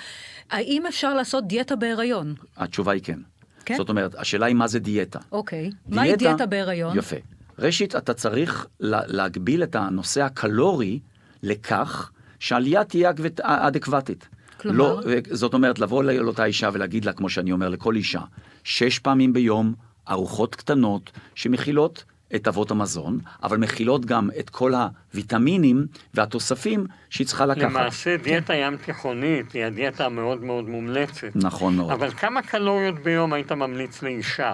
A: האם אפשר לעשות דיאטה בהיריון?
D: התשובה היא כן.
A: כן?
D: זאת אומרת, השאלה היא מה זה דיאטה.
A: אוקיי. מהי דיאטה בהיריון?
D: יפה. ראשית, אתה צריך לה, להגביל את הנושא הקלורי לכך שהעלייה תהיה אגב- אדקוותית.
A: כלומר?
D: לא, זאת אומרת, לבוא לאותה אישה ולהגיד לה, כמו שאני אומר לכל אישה, שש פעמים ביום, ארוחות קטנות שמכילות את אבות המזון, אבל מכילות גם את כל הוויטמינים והתוספים שהיא צריכה לקחת.
C: למעשה דיאטה ים תיכונית היא הדיאטה המאוד מאוד מומלצת.
D: נכון מאוד.
C: אבל כמה קלוריות ביום היית ממליץ לאישה?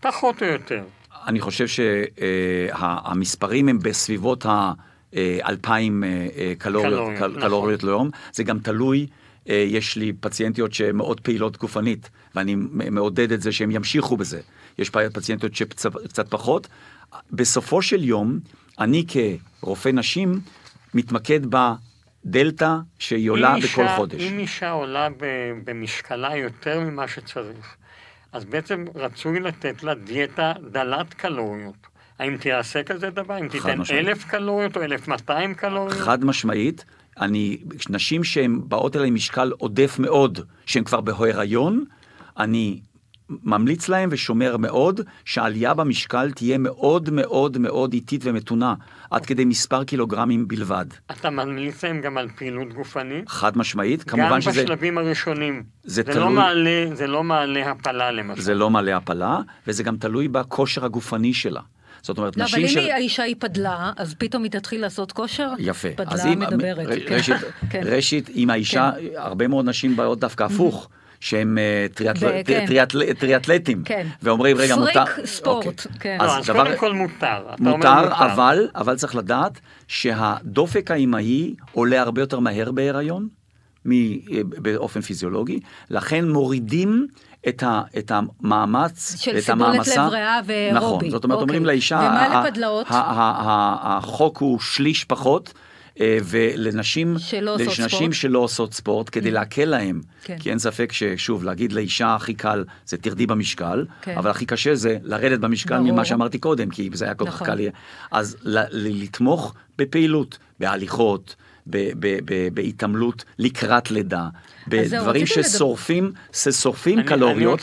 C: פחות או יותר.
D: אני חושב שהמספרים הם בסביבות ה-2,000 קלוריות,
C: קלוריות,
D: קל-
C: נכון.
D: קלוריות ליום. זה גם תלוי, אה, יש לי פציינטיות שמאוד פעילות גופנית, ואני מעודד את זה שהם ימשיכו בזה. יש פציינטיות שקצת פחות. בסופו של יום, אני כרופא נשים מתמקד בדלתא שהיא עולה
C: אם
D: בכל
C: אישה-
D: חודש.
C: אם אישה עולה במשקלה יותר ממה שצריך, אז בעצם רצוי לתת לה דיאטה דלת קלוריות. האם תעשה כזה דבר? אם תיתן
D: משמעית.
C: אלף קלוריות או אלף מאתיים קלוריות?
D: חד משמעית, אני, נשים שהן באות אליי משקל עודף מאוד, שהן כבר בהיריון, אני ממליץ להם ושומר מאוד שהעלייה במשקל תהיה מאוד מאוד מאוד איטית ומתונה, עד כדי מספר קילוגרמים בלבד.
C: אתה ממליץ להם גם על פעילות גופנית?
D: חד משמעית,
C: גם
D: כמובן שזה
C: בשלבים הראשונים.
D: זה
C: זה,
D: תלוי-
C: לא מעלה, זה לא מעלה הפלה למשל.
D: זה לא מלא הפלה, וזה גם תלוי בכושר הגופני שלה. זאת אומרת,
A: לא, אבל
D: נשים
A: אם
D: של...
A: היא- האישה היא פדלה, אז פתאום היא תתחיל לעשות כושר?
D: יפה. אז
A: פדלה
D: אם,
A: מדברת. כן.
D: ראשית,
A: כן.
D: ראשית, אם האישה, הרבה מאוד נשים באות דווקא הפוך. שהם אה,
A: כן.
D: טריאטל- טריאטלטים,
A: כן.
D: ואומרים רגע
A: פריק
D: מותר,
A: ספורט,
D: אוקיי.
A: כן.
C: לא,
D: אז
C: אז
D: דבר,
C: קודם כל מותר.
D: מותר, אבל, אבל צריך לדעת שהדופק האימהי עולה הרבה יותר מהר בהיריון, מ- אה, באופן פיזיולוגי, לכן מורידים את, ה, את המאמץ,
A: של
D: את
A: סיבולת
D: המעמסה.
A: לב ריאה ואירובי.
D: נכון, זאת אומרת,
A: אוקיי.
D: אומרים לאישה,
A: ומה לפדלאות?
D: החוק הוא שליש פחות. אה, ולנשים,
A: שלא עושות
D: לנשים
A: ספורט.
D: שלא עושות ספורט, כדי להקל להם,
A: כן.
D: כי אין ספק ששוב, להגיד לאישה הכי קל זה תרדי במשקל,
A: כן.
D: אבל הכי קשה זה לרדת במשקל
A: ברור.
D: ממה שאמרתי קודם, כי זה היה כל כך
A: נכון.
D: קל לי. אז לתמוך בפעילות, בהליכות, בהתעמלות לקראת לידה, בדברים ששורפים, ששורפים קלוריות,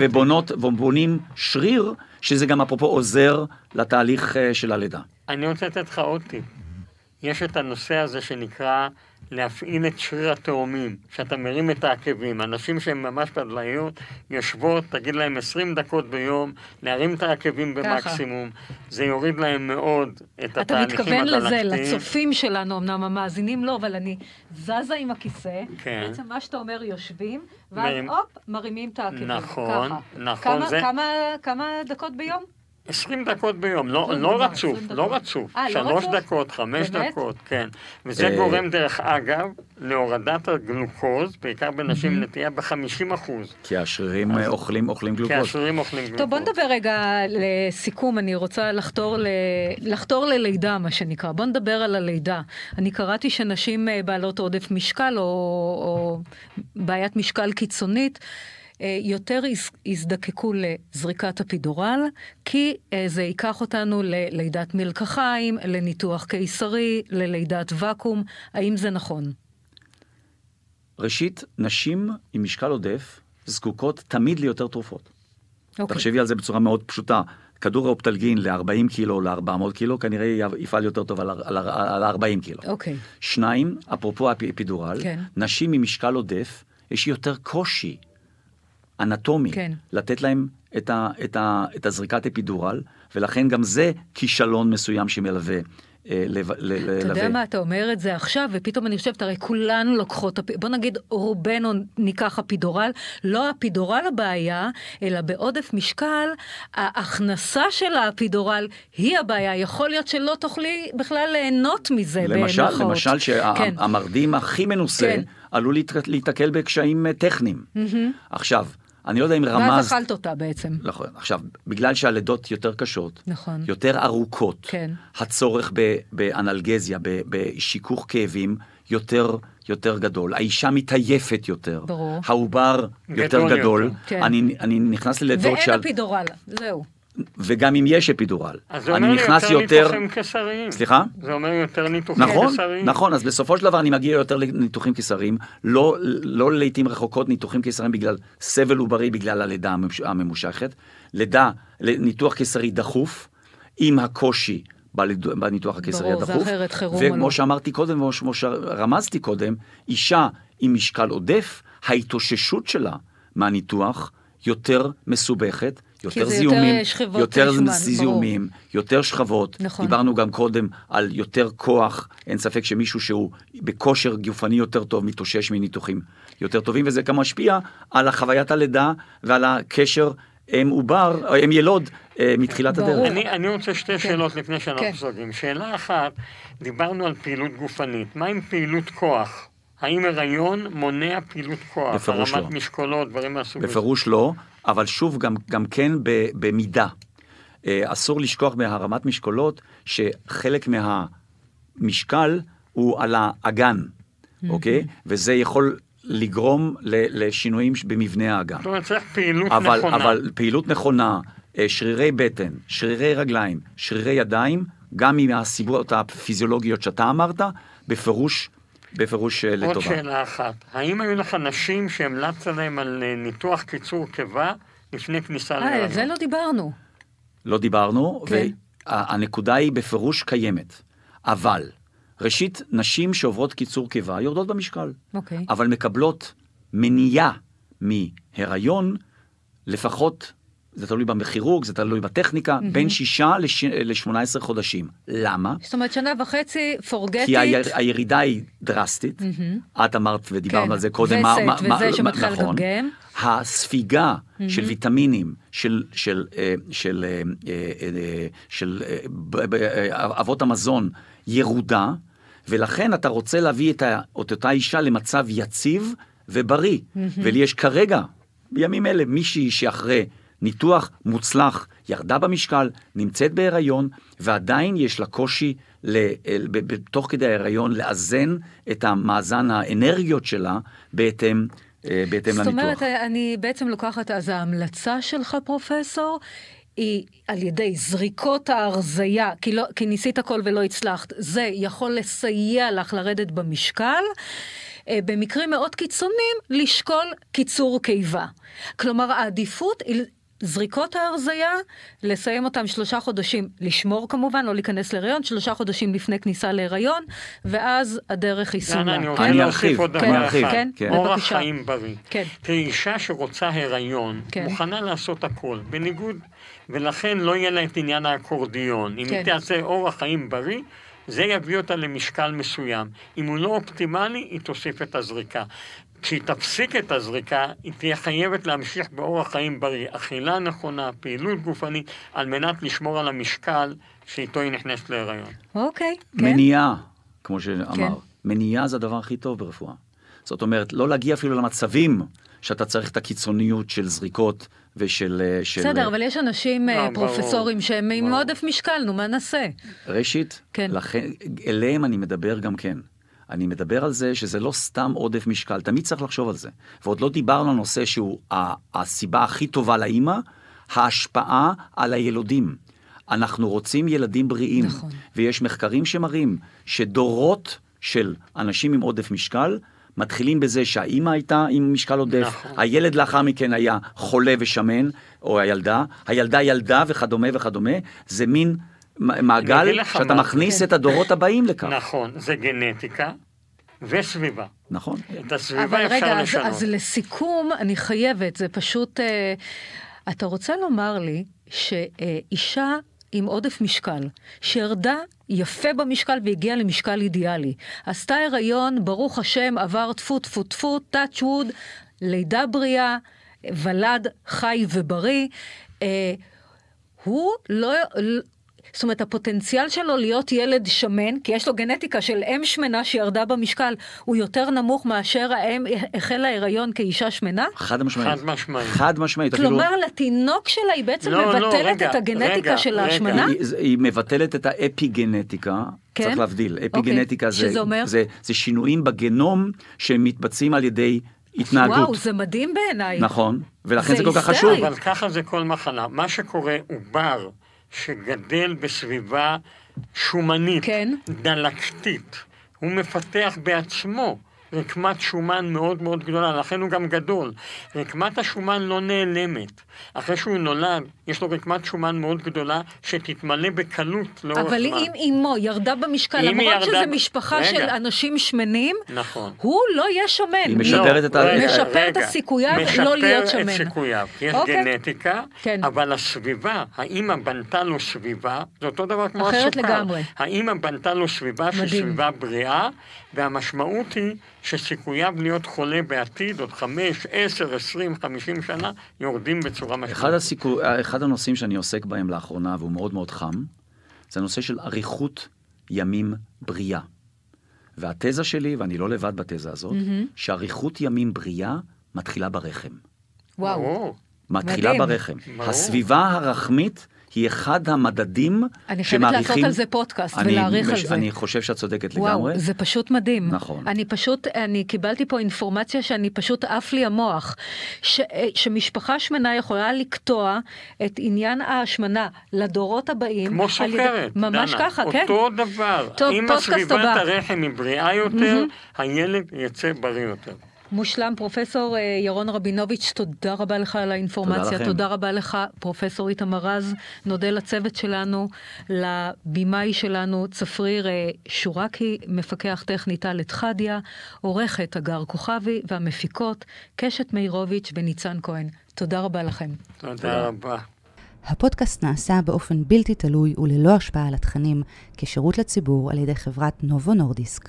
D: ובונות, ובונים שריר, שזה גם אפרופו עוזר לתהליך אה, של הלידה.
C: אני רוצה לתת לך עוד טיפ. יש את הנושא הזה שנקרא להפעיל את שריר התאומים, שאתה מרים את העקבים. אנשים שהן ממש פדלאיות יושבות, תגיד להם 20 דקות ביום, להרים את העקבים
A: ככה.
C: במקסימום. זה יוריד להם מאוד את
A: אתה
C: התהליכים
A: מתכוון לזה,
C: הדלקתיים.
A: לצופים שלנו, אמנם המאזינים לא, אבל אני זזה עם הכיסא.
C: כן.
A: בעצם מה שאתה אומר, יושבים, ואז
C: מרים-
A: הופ, מרימים את העקבים.
C: נכון,
A: ככה.
C: נכון,
A: כמה,
C: זה-
A: כמה, כמה דקות ביום?
C: 20 דקות ביום, לא, לא
A: נגמר,
C: רצוף,
A: 20
C: לא. רצוף.
A: אה, לא
C: שלוש
A: רצוף?
C: דקות, חמש
A: באמת?
C: דקות, כן. וזה
D: אה,
C: גורם, דרך אגב, להורדת הגלוקוז, בעיקר בנשים עם נטייה ב-50 אחוז.
D: כי השרירים אה, אוכלים, אוכלים
C: כי
D: גלוקוז.
C: השרירים אוכלים גלוקוז.
A: טוב, בוא נדבר רגע לסיכום, אני רוצה לחתור, ל... לחתור ללידה, מה שנקרא. בוא נדבר על הלידה. אני קראתי שנשים בעלות עודף משקל, או, או בעיית משקל קיצונית, יותר יז- יזדקקו לזריקת אפידורל, כי אה, זה ייקח אותנו ללידת מלקחיים, לניתוח קיסרי, ללידת ואקום. האם זה נכון?
D: ראשית, נשים עם משקל עודף זקוקות תמיד ליותר תרופות.
A: אוקיי.
D: תחשבי על זה בצורה מאוד פשוטה. כדור האופטלגין ל-40 קילו או ל-400 קילו, כנראה יפעל יותר טוב על על ה- על ה-40 קילו.
A: אוקיי.
D: שניים, אפרופו האפידורל,
A: כן.
D: נשים עם משקל עודף, יש יותר קושי אנטומי
A: כן.
D: לתת להם את, ה, את, ה, את הזריקת אפידורל, ולכן גם זה כישלון מסוים שמלווה. אה,
A: אתה יודע. מה, אתה אומר את זה עכשיו, ופתאום אני חושבת, הרי כולנו לוקחות, בוא נגיד רובנו ניקח אפידורל, לא אפידורל הבעיה, אלא בעודף משקל, ההכנסה של האפידורל היא הבעיה. יכול להיות שלא תוכלי בכלל ליהנות מזה,
D: למשל,
A: במרכאות.
D: למשל
A: כן.
D: שהמרדים הכי מנוסה
A: כן.
D: עלול להיתקל בקשיים אה, טכניים. עכשיו, אני לא יודע אם
A: ואז
D: רמזת...
A: אכלת אותה בעצם.
D: נכון. עכשיו, בגלל שהלידות יותר קשות,
A: נכון.
D: יותר ארוכות,
A: כן.
D: הצורך ב- באנלגזיה, ב- בשיכוך כאבים, יותר, יותר גדול. האישה מתעייפת יותר.
A: ברור.
D: העובר יותר
C: גדול. יותר.
A: כן.
D: אני, אני נכנס ללידות
A: ואין
D: שעל...
A: אפידורל, זהו.
D: וגם אם יש אפידורל.
C: אז זה
D: אני
C: אומר
D: נכנס
C: יותר
D: יותר...
C: ניתוחים קיסריים.
D: סליחה?
C: זה אומר יותר ניתוחים
D: נכון,
C: קיסריים.
D: נכון, אז בסופו של דבר אני מגיע יותר לניתוחים קיסריים, לא, לא לעיתים רחוקות ניתוחים קיסריים בגלל סבל עוברי בגלל הלידה הממושכת, לידה, ניתוח קיסרי דחוף, עם הקושי בניתוח הקיסרי
A: ברור, זה
D: הדחוף,
A: אחרת חירום
D: וכמו. שאמרתי קודם, וכמו שרמזתי קודם, אישה עם משקל עודף, ההתאוששות שלה מהניתוח יותר מסובכת, יותר
A: יותר
D: זיהומים, יותר
A: שומן,
D: זיהומים, יותר שכבות,
A: נכון.
D: דיברנו גם קודם על יותר כוח, אין ספק שמישהו שהוא בכושר גופני יותר טוב מתאושש מניתוחים יותר טובים, וזה גם משפיע על חוויית הלידה ועל הקשר אם עובר, אם ילוד אה, מתחילת
A: ברור.
D: הדרך.
C: אני, אני רוצה שתי שאלות לפני
A: כן.
C: שאנחנו סוגרים. שאלה אחת, דיברנו על פעילות גופנית. מה עם פעילות כוח? האם הריון מונע פעילות כוח?
D: בפירוש
C: הרמת
D: לא.
C: משקולות, דברים מהסוג הזה.
D: בפירוש לא, אבל שוב, גם, גם כן ב, במידה. אה, אסור לשכוח מהרמת משקולות שחלק מהמשקל הוא על האגן, אוקיי? וזה יכול לגרום לשינויים במבנה האגן.
C: זאת אומרת, צריך פעילות
D: אבל,
C: נכונה.
D: אבל פעילות נכונה, אה, שרירי בטן, שרירי רגליים, שרירי ידיים, גם עם הסיבות הפיזיולוגיות שאתה אמרת, בפירוש, בפירוש אה,
C: עוד
D: לטובה.
C: שאלה אחת, האם היו לך נשים שהמלצת להם על אה, ניתוח קיצור קיבה לפני כניסה
A: אה,
C: להיריון?
A: על זה לא דיברנו.
D: לא דיברנו,
A: כן.
D: והנקודה היא בפירוש קיימת. אבל, ראשית, נשים שעוברות קיצור קיבה יורדות במשקל,
A: אוקיי.
D: אבל מקבלות מניעה מהיריון, לפחות, זה תלוי בכירורג, זה תלוי בטכניקה, בין שישה ל-18 חודשים. למה?
A: זאת אומרת, שנה וחצי, forget
D: כי היר. הירידה היא דרסטית, את אמרת ודיברנו
A: כן.
D: על זה קודם, מה,
A: וסת
D: מה,
A: וזה
D: מה,
A: שמתחיל
D: נכון,
A: לגמגם.
D: הספיגה של ויטמינים, של, של, אה, של, אה, אה, של אה, אבות המזון ירודה, ולכן אתה רוצה להביא את, ה, את אותה אישה למצב יציב ובריא. ולי יש כרגע, בימים אלה, מישהי שאחרי ניתוח מוצלח, ירדה במשקל, נמצאת בהיריון, ועדיין יש לה קושי תוך כדי ההיריון לאזן את המאזן האנרגיות שלה בהתאם, אה, בהתאם
A: זאת
D: לניתוח.
A: אומרת, אני בעצם לוקחת, אז ההמלצה שלך, פרופסור, היא על ידי זריקות ההרזייה, כי, לא, כי ניסית הכל ולא הצלחת, זה יכול לסייע לך לרדת במשקל. אה, במקרים מאוד קיצוניים, לשקול קיצור קיבה. כלומר, העדיפות זריקות ההרזייה, לסיים אותם שלושה חודשים, לשמור כמובן, לא להיכנס להיריון, שלושה חודשים לפני כניסה להיריון, ואז הדרך היא.
C: דנה, אני
A: כן?
C: רוצה להוסיף
D: ארחיב,
C: עוד
A: כן,
C: דבר אחד.
A: כן,
D: כן.
C: אורח. חיים בריא.
A: כן.
C: תראי, אישה שרוצה הריון,
A: כן.
C: מוכנה לעשות הכל, בניגוד, ולכן לא יהיה לה את עניין האקורדיון. אם
A: כן.
C: היא תעשה אורח חיים בריא, זה יביא אותה למשקל מסוים. אם הוא לא אופטימלי, היא תוסיף את הזריקה. כשהיא תפסיק את הזריקה, היא תהיה חייבת להמשיך באורח חיים בריא. אכילה נכונה, פעילות גופנית, על מנת לשמור על המשקל שאיתו היא נכנסת להיריון.
A: אוקיי, כן.
D: מניעה, כמו שאמר,
A: כן.
D: מניעה זה הדבר הכי טוב ברפואה. זאת אומרת, לא להגיע אפילו למצבים שאתה צריך את הקיצוניות של זריקות ושל... אה, של
A: בסדר, אבל יש אנשים,
C: לא,
A: אה,
C: ברור,
A: פרופסורים, שהם עם. עודף משקל, נו, מה נעשה?
D: ראשית,
A: כן.
D: לכן, אליהם אני מדבר גם כן. אני מדבר על זה שזה לא סתם עודף משקל, תמיד צריך לחשוב על זה. ועוד לא דיברנו על נושא שהוא הסיבה הכי טובה לאימא, ההשפעה על הילודים. אנחנו רוצים ילדים בריאים,
A: נכון.
D: ויש מחקרים שמראים שדורות של אנשים עם עודף משקל, מתחילים בזה שהאימא הייתה עם משקל עודף,
C: נכון.
D: הילד לאחר מכן היה חולה ושמן, או הילדה, הילדה ילדה וכדומה וכדומה, זה מין מעגל שאתה
C: מה.
D: מכניס
A: כן.
D: את הדורות הבאים לכך.
C: נכון, זה גנטיקה וסביבה.
D: נכון.
C: את הסביבה
A: אבל
C: אפשר
A: רגע, אז,
C: לשנות.
A: אז לסיכום, אני חייבת, זה פשוט... אה, אתה רוצה לומר לי שאישה עם עודף משקל, שירדה יפה במשקל והגיעה למשקל אידיאלי, עשתה הריון, ברוך השם, עבר טפו טפו טפו, touch wood, לידה בריאה, ולד חי ובריא, אה, הוא לא... זאת אומרת, הפוטנציאל שלו להיות ילד שמן, כי יש לו גנטיקה של אם שמנה שירדה במשקל, הוא יותר נמוך מאשר האם החלה הריון כאישה שמנה?
D: חד משמעית.
C: חד משמעית.
D: חד משמעית. אפילו-
A: כלומר, לתינוק שלה היא בעצם
C: לא, לא,
A: מבטלת
C: רגע,
A: את הגנטיקה
C: רגע,
A: של. ההשמנה?
D: היא, היא מבטלת את האפיגנטיקה,
A: כן?
D: צריך להבדיל.
A: אוקיי.
D: אפיגנטיקה זה,
A: שזה אומר?
D: זה, זה שינויים בגנום שמתבצעים על ידי התנהגות.
A: וואו, זה מדהים בעיניי.
D: נכון, ולכן
A: זה
D: זה כל כך. חשוב.
C: אבל ככה זה כל מחלה. מה שקורה, עובר שגדל בסביבה שומנית,
A: כן.
C: דלקתית, הוא מפתח בעצמו רקמת שומן מאוד מאוד גדולה, לכן הוא גם גדול. רקמת השומן לא נעלמת. אחרי שהוא נולד, יש לו רקמת שומן מאוד גדולה שתתמלא בקלות לאורך זמן.
A: אבל אם אימו ירדה במשקל, למרות
C: ב-
A: משפחה
C: רגע.
A: של אנשים שמנים,
C: נכון.
A: הוא לא יהיה שמן.
D: היא משפרת את ה-
C: רגע,
A: משפר את
C: רגע.
A: הסיכוייו לא להיות שמן.
C: משפר את סיכוייו, כי יש
A: אוקיי.
C: גנטיקה,
A: כן.
C: אבל הסביבה, האימא בנתה לו סביבה, זה אותו דבר כמו הסוכר.
A: אחרת לגמרי.
C: האימא בנתה לו סביבה שהיא
A: מדהים.
C: סביבה בריאה, והמשמעות היא שסיכוייו להיות חולה בעתיד, עוד חמש, עשר, עשרים, חמישים שנה, יורדים בצורה משמעותית.
D: אחד, הסיכו... אחד הנושאים שאני עוסק בהם לאחרונה, והוא מאוד מאוד חם, זה הנושא של אריכות ימים בריאה. והתזה שלי, ואני לא לבד בתזה הזאת, שאריכות ימים בריאה מתחילה ברחם.
A: וואו.
D: מתחילה
A: מדהים.
D: ברחם.
C: ברור.
D: הסביבה הרחמית היא אחד המדדים
A: אני חייבת
D: שמעריכים...
A: לעשות על זה פודקאסט
D: אני
A: ולהעריך על
D: מש-
A: זה.
D: אני חושב שאת צודקת
A: וואו,
D: לגמרי.
A: זה פשוט מדהים.
D: נכון.
A: אני פשוט, אני קיבלתי פה אינפורמציה שאני פשוט עף לי המוח. ש, אה, שמשפחה שמנה יכולה לקטוע את עניין ההשמנה לדורות הבאים.
C: כמו
A: על ידי-
C: סוכרת,
A: ממש
C: דנה.
A: ככה, כן.
C: אותו דבר.
A: טוב,
C: אם
A: פודקאסט
C: הסביבת
A: הבא.
C: הרחם היא בריאה יותר, הילד יצא בריא יותר.
A: מושלם, פרופסור אה, ירון רבינוביץ', תודה רבה לך על האינפורמציה.
D: תודה לכם.
A: תודה רבה לך, פרופסור איתמר רז. נודה לצוות שלנו, לבימאי שלנו, צפריר אה, שורקי, מפקח טכני טל חדיה, עורכת הגר כוכבי, והמפיקות קשת מאירוביץ' וניצן כהן. תודה רבה לכם.
C: תודה רבה.
B: הפודקאסט נעשה באופן בלתי תלוי וללא השפעה על התכנים, כשירות לציבור על ידי חברת נובו נורדיסק.